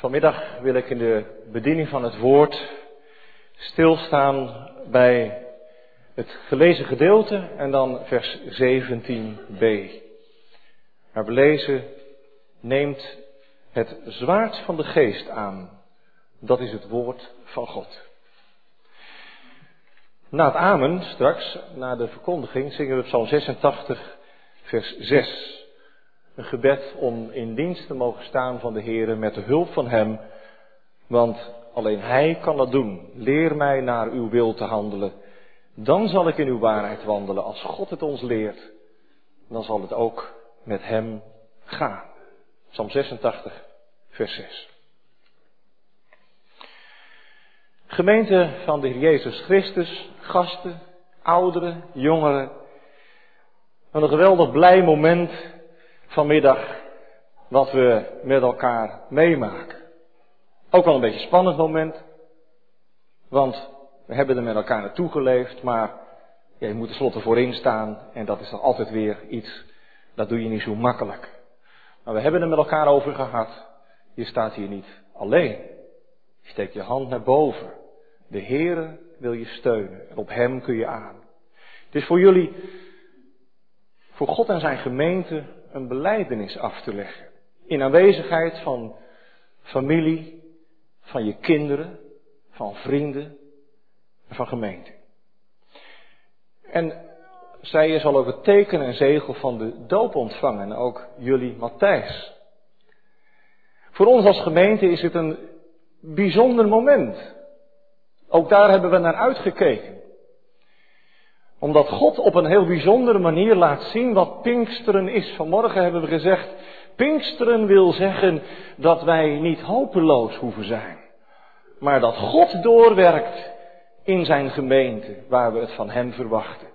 Vanmiddag wil ik in de bediening van het woord stilstaan bij het gelezen gedeelte en dan vers 17b. Waar we lezen, neemt het zwaard van de geest aan. Dat is het woord van God. Na het amen, straks, na de verkondiging, zingen we Psalm 86, vers 6. Een gebed om in dienst te mogen staan van de Heer met de hulp van Hem, want alleen Hij kan dat doen. Leer mij naar uw wil te handelen. Dan zal ik in uw waarheid wandelen. Als God het ons leert, dan zal het ook met Hem gaan. Psalm 86, vers 6. Gemeente van de Heer Jezus Christus, gasten, ouderen, jongeren. Een geweldig blij moment vanmiddag wat we met elkaar meemaken. Ook wel een beetje spannend moment, want we hebben er met elkaar naartoe geleefd, maar ja, je moet er slotte voorin staan en dat is dan altijd weer iets, dat doe je niet zo makkelijk. Maar we hebben er met elkaar over gehad. Je staat hier niet alleen. Je steekt je hand naar boven. De Heere wil je steunen en op Hem kun je aan. Het is voor jullie, voor God en zijn gemeente, een beleidenis af te leggen. In aanwezigheid van familie, van je kinderen, van vrienden en van gemeente. En zij zal ook het teken en zegel van de doop ontvangen, ook jullie Matthijs. Voor ons als gemeente is het een bijzonder moment. Ook daar hebben we naar uitgekeken omdat God op een heel bijzondere manier laat zien wat Pinksteren is. Vanmorgen hebben we gezegd, Pinksteren wil zeggen dat wij niet hopeloos hoeven zijn. Maar dat God doorwerkt in zijn gemeente, waar we het van Hem verwachten.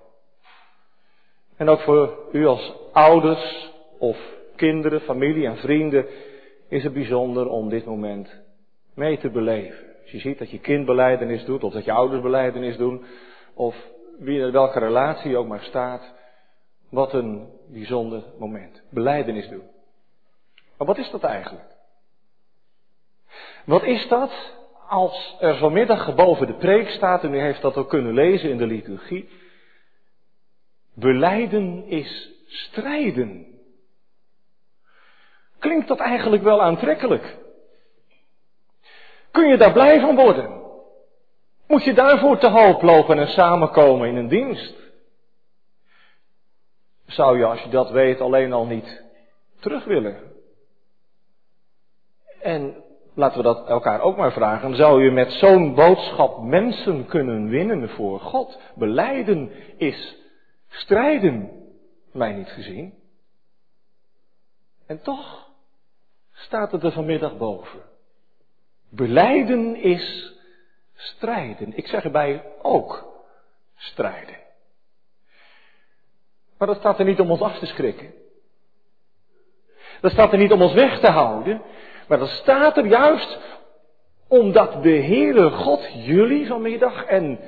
En ook voor u als ouders of kinderen, familie en vrienden is het bijzonder om dit moment mee te beleven. Als je ziet dat je kindbeleidenis doet, of dat je oudersbeleidenis doen, of wie in welke relatie ook maar staat, wat een bijzonder moment. Beleidenis doen. Maar wat is dat eigenlijk? Wat is dat als er vanmiddag boven de preek staat, en u heeft dat ook kunnen lezen in de liturgie, beleiden is strijden. Klinkt dat eigenlijk wel aantrekkelijk? Kun je daar blij van worden? Moet je daarvoor te hoop lopen en samenkomen in een dienst? Zou je, als je dat weet, alleen al niet terug willen? En laten we dat elkaar ook maar vragen. Zou je met zo'n boodschap mensen kunnen winnen voor God? Beleiden is strijden, mij niet gezien. En toch staat het er vanmiddag boven. Beleiden is strijden. Ik zeg erbij ook strijden. Maar dat staat er niet om ons af te schrikken. Dat staat er niet om ons weg te houden. Maar dat staat er juist omdat de Heere God jullie vanmiddag en,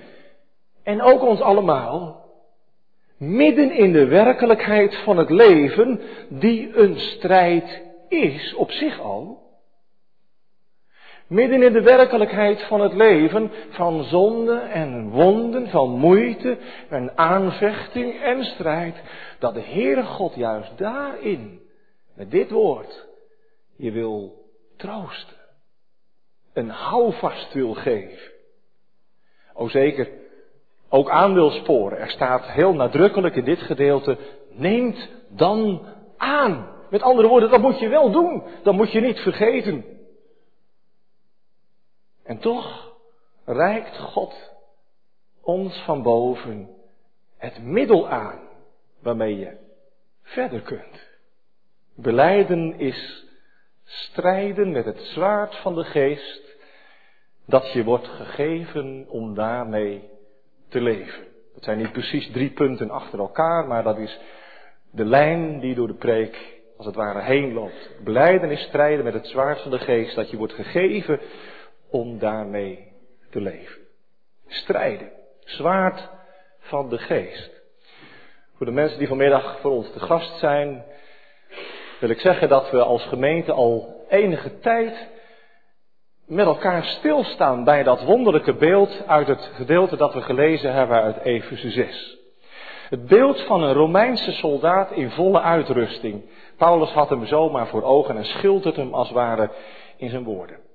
en ook ons allemaal midden in de werkelijkheid van het leven, die een strijd is op zich al, Midden in de werkelijkheid van het leven, van zonde en wonden, van moeite en aanvechting en strijd, dat de Heere God juist daarin, met dit woord, je wil troosten. Een houvast wil geven. O zeker, ook aan wil sporen. Er staat heel nadrukkelijk in dit gedeelte, neemt dan aan. Met andere woorden, dat moet je wel doen. Dat moet je niet vergeten. En toch reikt God ons van boven het middel aan waarmee je verder kunt. Beleiden is strijden met het zwaard van de geest dat je wordt gegeven om daarmee te leven. Dat zijn niet precies drie punten achter elkaar, maar dat is de lijn die door de preek als het ware heen loopt. Beleiden is strijden met het zwaard van de geest dat je wordt gegeven om daarmee te leven. Strijden. Zwaard van de geest. Voor de mensen die vanmiddag voor ons te gast zijn, wil ik zeggen dat we als gemeente al enige tijd met elkaar stilstaan bij dat wonderlijke beeld uit het gedeelte dat we gelezen hebben uit Efeze 6. Het beeld van een Romeinse soldaat in volle uitrusting. Paulus had hem zomaar voor ogen en schildert hem als ware in zijn woorden.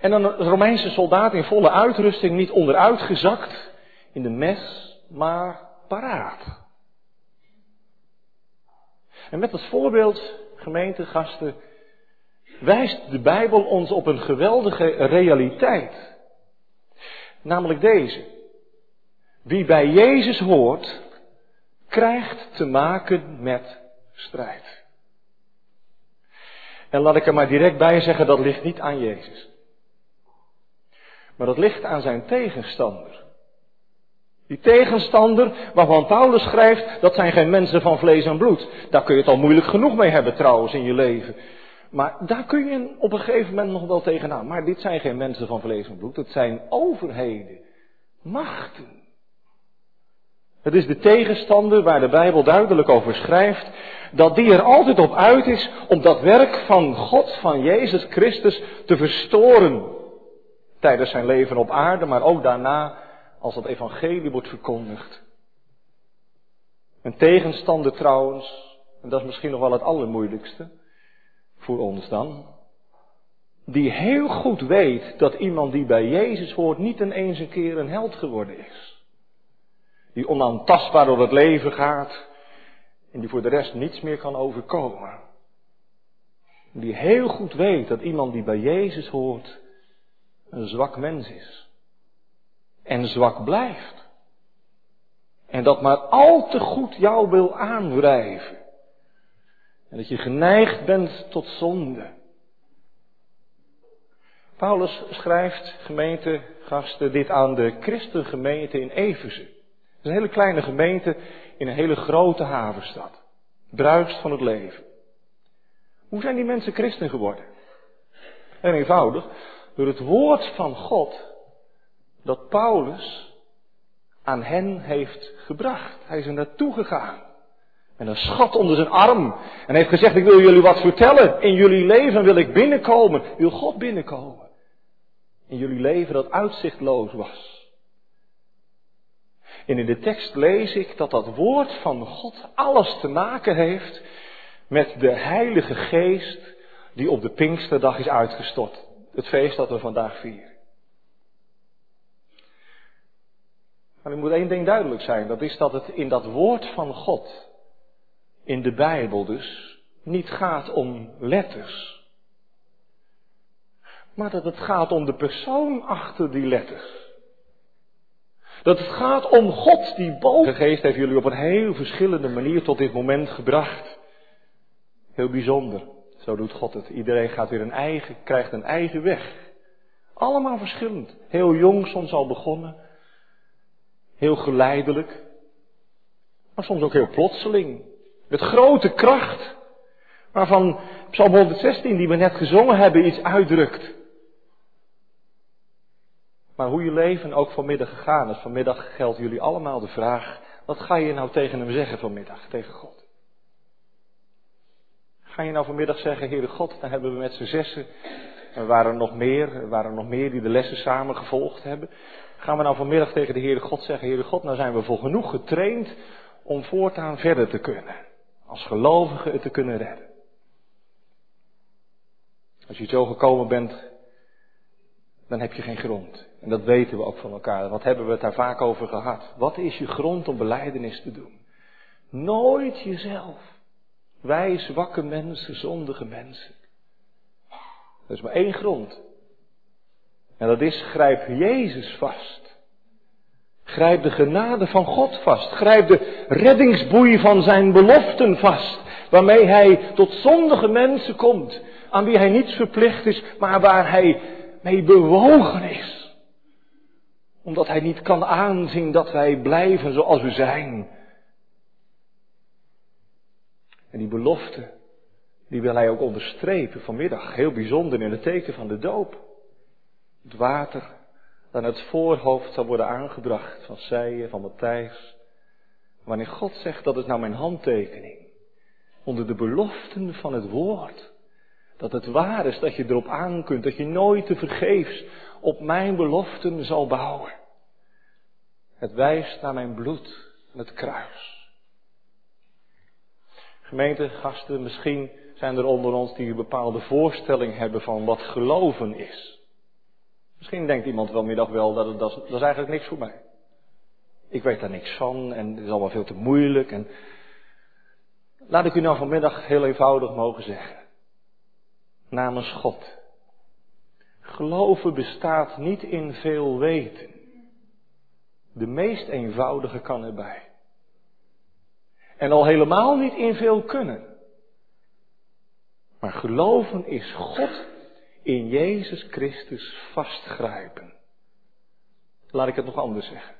En een Romeinse soldaat in volle uitrusting, niet onderuitgezakt in de mes, maar paraat. En met dat voorbeeld, gemeentegasten, wijst de Bijbel ons op een geweldige realiteit. Namelijk deze. Wie bij Jezus hoort, krijgt te maken met strijd. En laat ik er maar direct bij zeggen, dat ligt niet aan Jezus. Maar dat ligt aan zijn tegenstander. Die tegenstander waarvan Paulus schrijft, dat zijn geen mensen van vlees en bloed. Daar kun je het al moeilijk genoeg mee hebben trouwens in je leven. Maar daar kun je op een gegeven moment nog wel tegenaan. Maar dit zijn geen mensen van vlees en bloed, het zijn overheden, machten. Het is de tegenstander waar de Bijbel duidelijk over schrijft, dat die er altijd op uit is om dat werk van God, van Jezus Christus, te verstoren. Tijdens zijn leven op aarde, maar ook daarna als dat evangelie wordt verkondigd. Een tegenstander trouwens, en dat is misschien nog wel het allermoeilijkste voor ons dan, die heel goed weet dat iemand die bij Jezus hoort niet ineens een keer een held geworden is. Die onaantastbaar door het leven gaat en die voor de rest niets meer kan overkomen. Die heel goed weet dat iemand die bij Jezus hoort een zwak mens is en zwak blijft. En dat maar al te goed jou wil aanwrijven. En dat je geneigd bent tot zonde. Paulus schrijft, gemeente, gasten, dit aan de christengemeente in Efeze. Het is een hele kleine gemeente in een hele grote havenstad. Bruist van het leven. Hoe zijn die mensen christen geworden? En eenvoudig, door het woord van God dat Paulus aan hen heeft gebracht. Hij is er naartoe gegaan. Met een schat onder zijn arm. En heeft gezegd, ik wil jullie wat vertellen. In jullie leven wil ik binnenkomen. Wil God binnenkomen. In jullie leven dat uitzichtloos was. En in de tekst lees ik dat dat woord van God alles te maken heeft met de Heilige Geest die op de Pinksterdag is uitgestort. Het feest dat we vandaag vieren. Maar er moet één ding duidelijk zijn. Dat is dat het in dat woord van God, in de Bijbel dus, niet gaat om letters. Maar dat het gaat om de persoon achter die letters. Dat het gaat om God die boven. De geest heeft jullie op een heel verschillende manier tot dit moment gebracht. Heel bijzonder. Zo doet God het. Iedereen gaat weer een eigen, krijgt een eigen weg. Allemaal verschillend. Heel jong soms al begonnen. Heel geleidelijk. Maar soms ook heel plotseling. Met grote kracht. Waarvan Psalm 116, die we net gezongen hebben, iets uitdrukt. Maar hoe je leven ook vanmiddag gegaan is, vanmiddag geldt jullie allemaal de vraag: wat ga je nou tegen hem zeggen vanmiddag, tegen God? Ga je nou vanmiddag zeggen, Heere God, dan hebben we met z'n zessen, er waren nog meer, er waren nog meer die de lessen samen gevolgd hebben. Gaan we nou vanmiddag tegen de Heere God zeggen, Heere God, nou zijn we voor genoeg getraind om voortaan verder te kunnen. Als gelovigen het te kunnen redden. Als je zo gekomen bent, dan heb je geen grond. En dat weten we ook van elkaar. Wat hebben we het daar vaak over gehad? Wat is je grond om beleidenis te doen? Nooit jezelf. Wij zwakke mensen, zondige mensen. Er is maar één grond. En dat is, grijp Jezus vast. Grijp de genade van God vast. Grijp de reddingsboei van zijn beloften vast. Waarmee hij tot zondige mensen komt. Aan wie hij niets verplicht is, maar waar hij mee bewogen is. Omdat hij niet kan aanzien dat wij blijven zoals we zijn. En die belofte, die wil hij ook onderstrepen vanmiddag. Heel bijzonder in het teken van de doop het water aan het voorhoofd zal worden aangebracht van Zijen, van Matthijs. Wanneer God zegt dat is nou mijn handtekening onder de beloften van het woord, Dat het waar is dat je erop aan kunt, dat je nooit te vergeefs op mijn beloften zal bouwen. Het wijst naar mijn bloed en het kruis. Gemeente, gasten, misschien zijn er onder ons die een bepaalde voorstelling hebben van wat geloven is. Misschien denkt iemand wel middag wel dat, het, dat, dat is eigenlijk niks voor mij. Ik weet daar niks van en het is allemaal veel te moeilijk. En laat ik u nou vanmiddag heel eenvoudig mogen zeggen. Namens God. Geloven bestaat niet in veel weten. De meest eenvoudige kan erbij. En al helemaal niet in veel kunnen. Maar geloven is God in Jezus Christus vastgrijpen. Laat ik het nog anders zeggen.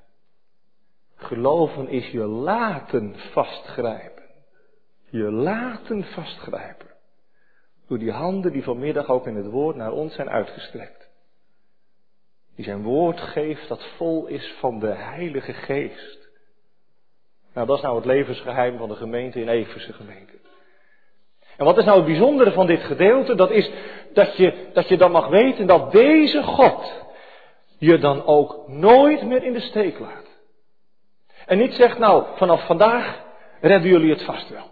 Geloven is je laten vastgrijpen. Je laten vastgrijpen. Door die handen die vanmiddag ook in het woord naar ons zijn uitgestrekt. Die zijn woord geeft dat vol is van de Heilige Geest. Nou, dat is nou het levensgeheim van de gemeente in Everse gemeente. En wat is nou het bijzondere van dit gedeelte? Dat is dat je, dat je dan mag weten dat deze God je dan ook nooit meer in de steek laat. En niet zegt, nou, vanaf vandaag redden jullie het vast wel.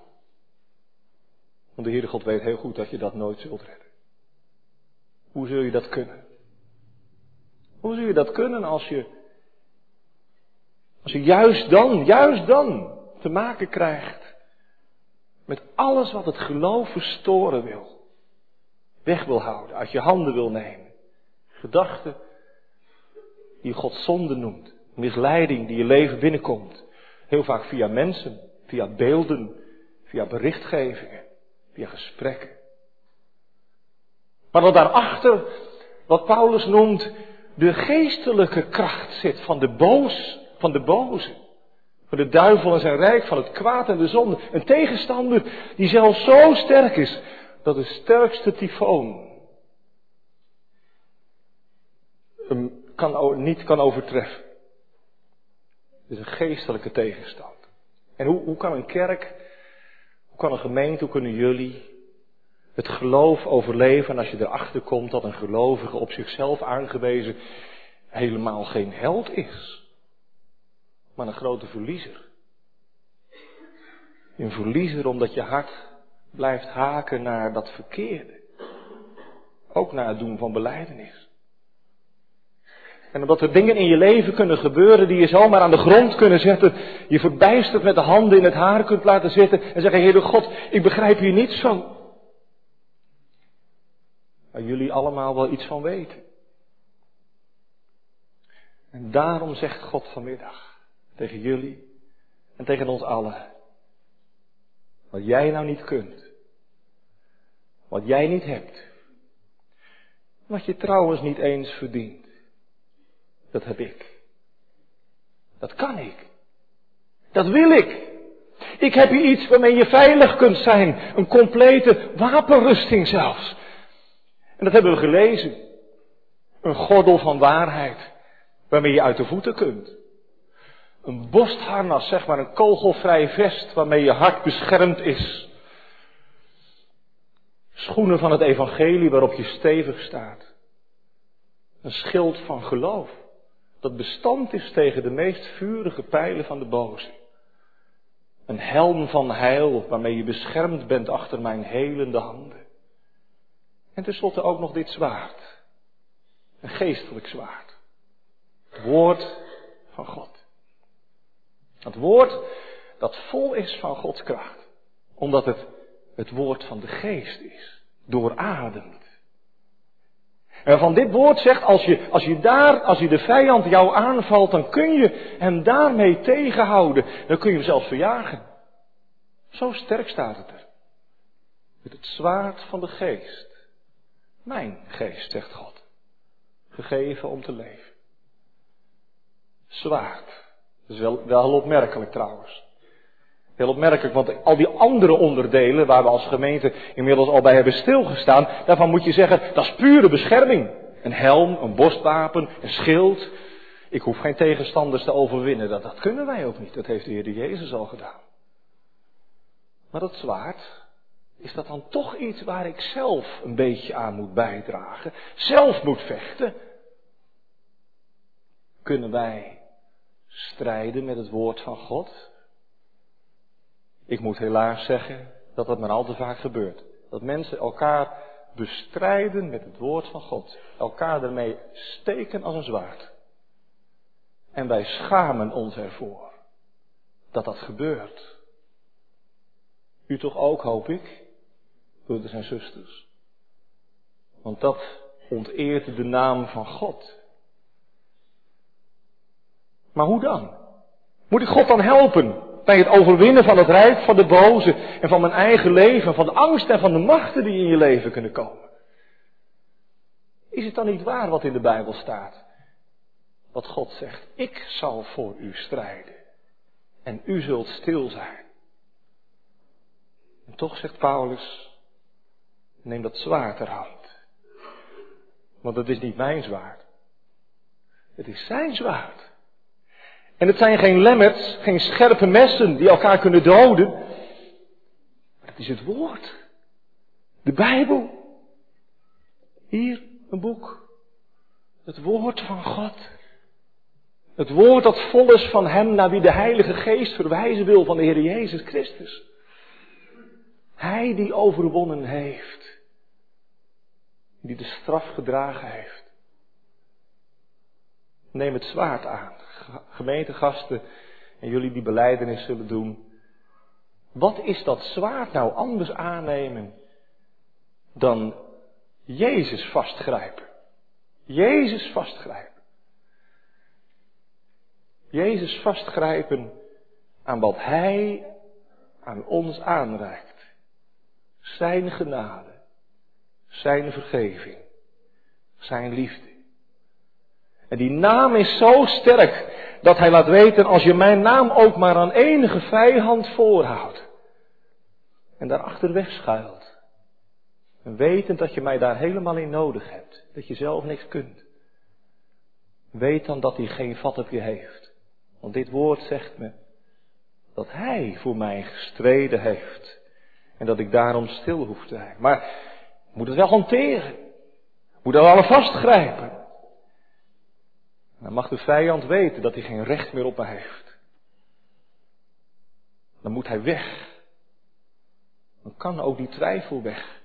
Want de Heere God weet heel goed dat je dat nooit zult redden. Hoe zul je dat kunnen? Hoe zul je dat kunnen als je, als je juist dan, juist dan te maken krijgt met alles wat het geloof verstoren wil. Weg wil houden, uit je handen wil nemen. Gedachten die God zonde noemt. Misleiding die je leven binnenkomt. Heel vaak via mensen, via beelden, via berichtgevingen, via gesprekken. Maar dat daarachter, wat Paulus noemt, de geestelijke kracht zit van de boos, van de boze. Van de duivel en zijn rijk, van het kwaad en de zonde. Een tegenstander die zelfs zo sterk is dat de sterkste tyfoon hem kan, niet kan overtreffen. Het is een geestelijke tegenstand. En hoe, hoe kan een kerk, hoe kan een gemeente, hoe kunnen jullie het geloof overleven en als je erachter komt dat een gelovige op zichzelf aangewezen helemaal geen held is? Maar een grote verliezer. Een verliezer omdat je hart blijft haken naar dat verkeerde. Ook naar het doen van beleidenis. En omdat er dingen in je leven kunnen gebeuren die je zomaar aan de grond kunnen zetten, je verbijsterd met de handen in het haar kunt laten zitten en zeggen, Heere God, ik begrijp hier niets van. Waar jullie allemaal wel iets van weten. En daarom zegt God vanmiddag, tegen jullie en tegen ons allen. Wat jij nou niet kunt. Wat jij niet hebt. Wat je trouwens niet eens verdient. Dat heb ik. Dat kan ik. Dat wil ik. Ik heb hier iets waarmee je veilig kunt zijn. Een complete wapenrusting zelfs. En dat hebben we gelezen. Een gordel van waarheid. Waarmee je uit de voeten kunt. Een borstharnas, zeg maar, een kogelvrij vest waarmee je hart beschermd is. Schoenen van het evangelie waarop je stevig staat. Een schild van geloof. Dat bestand is tegen de meest vurige pijlen van de boze. Een helm van heil waarmee je beschermd bent achter mijn helende handen. En tenslotte ook nog dit zwaard. Een geestelijk zwaard. Het woord van God. Het woord dat vol is van Gods kracht. Omdat het het woord van de geest is. Doorademd. En van dit woord zegt, als je, als je daar, als je de vijand jou aanvalt, dan kun je hem daarmee tegenhouden. Dan kun je hem zelfs verjagen. Zo sterk staat het er. Met het zwaard van de geest. Mijn geest, zegt God. Gegeven om te leven. Zwaard. Dat is wel, wel heel opmerkelijk trouwens. Heel opmerkelijk, want al die andere onderdelen waar we als gemeente inmiddels al bij hebben stilgestaan, daarvan moet je zeggen, dat is pure bescherming. Een helm, een borstwapen, een schild. Ik hoef geen tegenstanders te overwinnen. Dat, dat kunnen wij ook niet. Dat heeft de Heer Jezus al gedaan. Maar dat zwaard, is dat dan toch iets waar ik zelf een beetje aan moet bijdragen, zelf moet vechten? Kunnen wij strijden met het woord van God? Ik moet helaas zeggen dat dat maar al te vaak gebeurt. Dat mensen elkaar bestrijden met het woord van God. Elkaar ermee steken als een zwaard. En wij schamen ons ervoor dat dat gebeurt. U toch ook, hoop ik, broeders en zusters. Want dat onteert de naam van God. Maar hoe dan? Moet ik God dan helpen bij het overwinnen van het rijk van de boze en van mijn eigen leven, van de angst en van de machten die in je leven kunnen komen? Is het dan niet waar wat in de Bijbel staat? Wat God zegt, ik zal voor u strijden en u zult stil zijn. En toch zegt Paulus, neem dat zwaard ter hand. Want het is niet mijn zwaard. Het is zijn zwaard. En het zijn geen lemmers, geen scherpe messen die elkaar kunnen doden. Het is het woord. De Bijbel. Hier een boek. Het woord van God. Het woord dat vol is van Hem naar wie de Heilige Geest verwijzen wil van de Heer Jezus Christus. Hij die overwonnen heeft. Die de straf gedragen heeft. Neem het zwaard aan, gemeentegasten en jullie die beleidenis zullen doen. Wat is dat zwaard nou anders aannemen dan Jezus vastgrijpen? Jezus vastgrijpen. Jezus vastgrijpen aan wat Hij aan ons aanreikt. Zijn genade, Zijn vergeving, Zijn liefde. En die naam is zo sterk dat Hij laat weten, als je mijn naam ook maar aan enige vijand voorhoudt en daarachter wegschuilt, en wetend dat je mij daar helemaal in nodig hebt, dat je zelf niks kunt, weet dan dat hij geen vat op je heeft. Want dit woord zegt me dat Hij voor mij gestreden heeft. En dat ik daarom stil hoef te zijn. Maar moet het wel hanteren. Moet er wel vastgrijpen. Dan mag de vijand weten dat hij geen recht meer op me heeft. Dan moet hij weg. Dan kan ook die twijfel weg.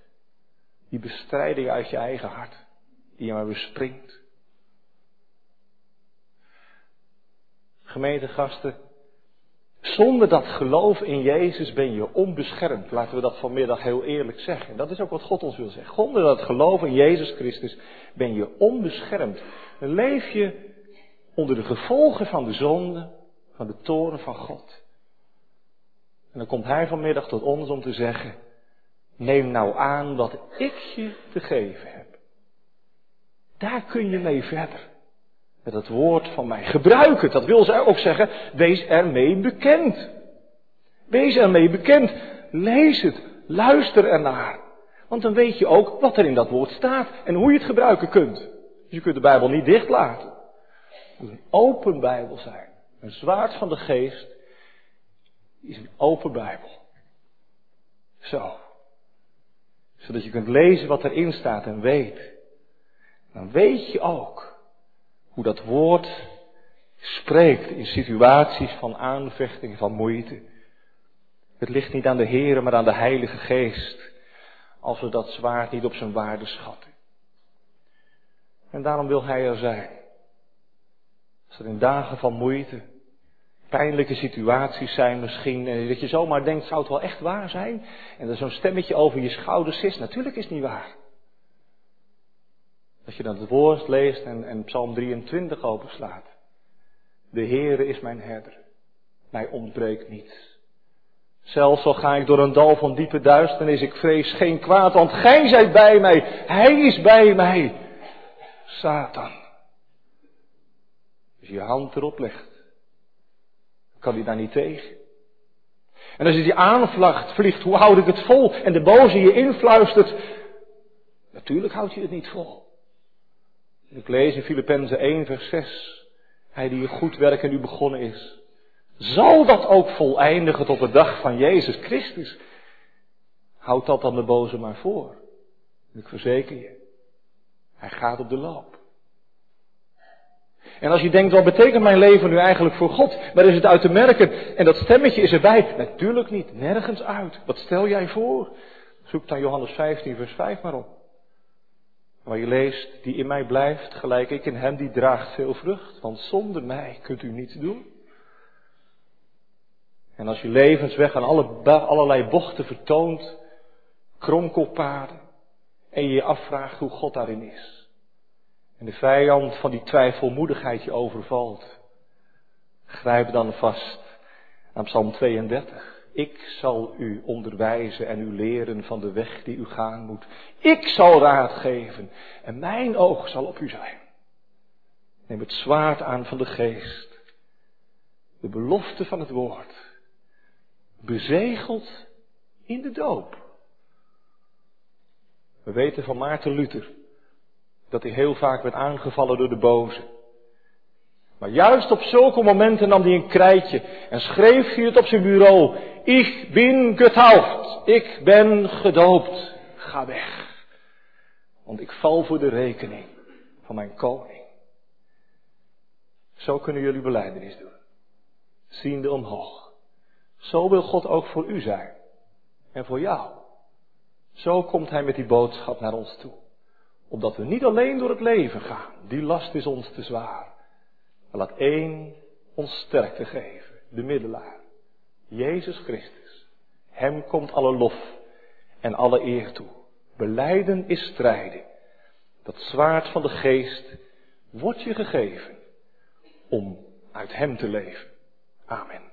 Die bestrijding uit je eigen hart. Die je maar bespringt. gemeentegasten, zonder dat geloof in Jezus ben je onbeschermd. Laten we dat vanmiddag heel eerlijk zeggen. Dat is ook wat God ons wil zeggen. Zonder dat geloof in Jezus Christus ben je onbeschermd. Leef je onder de gevolgen van de zonde, van de toren van God. En dan komt Hij vanmiddag tot ons om te zeggen, neem nou aan wat ik je te geven heb. Daar kun je mee verder met het woord van mij. Gebruik het. Dat wil ze ook zeggen, wees ermee bekend. Wees ermee bekend. Lees het. Luister ernaar. Want dan weet je ook wat er in dat woord staat en hoe je het gebruiken kunt. Je kunt de Bijbel niet dicht laten. Moet een open Bijbel zijn. Een zwaard van de geest is een open Bijbel. Zo. Zodat je kunt lezen wat erin staat en weet. Dan weet je ook hoe dat woord spreekt in situaties van aanvechting, van moeite. Het ligt niet aan de Heer, maar aan de Heilige Geest. Als we dat zwaard niet op zijn waarde schatten. En daarom wil Hij er zijn. Als er in dagen van moeite, pijnlijke situaties zijn misschien, en dat je zomaar denkt, zou het wel echt waar zijn? En er zo'n stemmetje over je schouders is, natuurlijk is het niet waar. Als je dan het woord leest en, en Psalm 23 openslaat. De Heere is mijn herder. Mij ontbreekt niets. Zelfs al ga ik door een dal van diepe duisternis, ik vrees geen kwaad, want gij zijt bij mij. Hij is bij mij. Satan. Je hand erop legt, kan hij daar niet tegen. En als je die aanvlacht, vliegt, hoe houd ik het vol? En de boze je influistert, natuurlijk houd je het niet vol. Ik lees in Filippenzen 1, vers 6. Hij die goed werk in u begonnen is, zal dat ook voleindigen tot de dag van Jezus Christus. Houd dat dan de boze maar voor. Ik verzeker je, hij gaat op de loop. En als je denkt, wat betekent mijn leven nu eigenlijk voor God? Waar is het uit te merken? En dat stemmetje is erbij. Natuurlijk niet, nergens uit. Wat stel jij voor? Zoek dan Johannes 15, vers 5 maar op. Waar je leest, die in mij blijft, gelijk ik in hem, die draagt veel vrucht. Want zonder mij kunt u niets doen. En als je levensweg aan alle, allerlei bochten vertoont, kronkelpaden, en je je afvraagt hoe God daarin is. En de vijand van die twijfelmoedigheid je overvalt. Grijp dan vast aan Psalm 32. Ik zal u onderwijzen en u leren van de weg die u gaan moet. Ik zal raad geven en mijn oog zal op u zijn. Neem het zwaard aan van de geest. De belofte van het woord. Bezegeld in de doop. We weten van Maarten Luther dat hij heel vaak werd aangevallen door de boze. Maar juist op zulke momenten nam hij een krijtje en schreef hij het op zijn bureau. Ik ben getauft. Ik ben gedoopt. Ga weg. Want ik val voor de rekening van mijn koning. Zo kunnen jullie beleidenis doen. Ziende omhoog. Zo wil God ook voor u zijn. En voor jou. Zo komt hij met die boodschap naar ons toe. Opdat we niet alleen door het leven gaan. Die last is ons te zwaar. Maar laat één ons sterkte geven. De middelaar. Jezus Christus. Hem komt alle lof en alle eer toe. Beleiden is strijden. Dat zwaard van de geest wordt je gegeven om uit Hem te leven. Amen.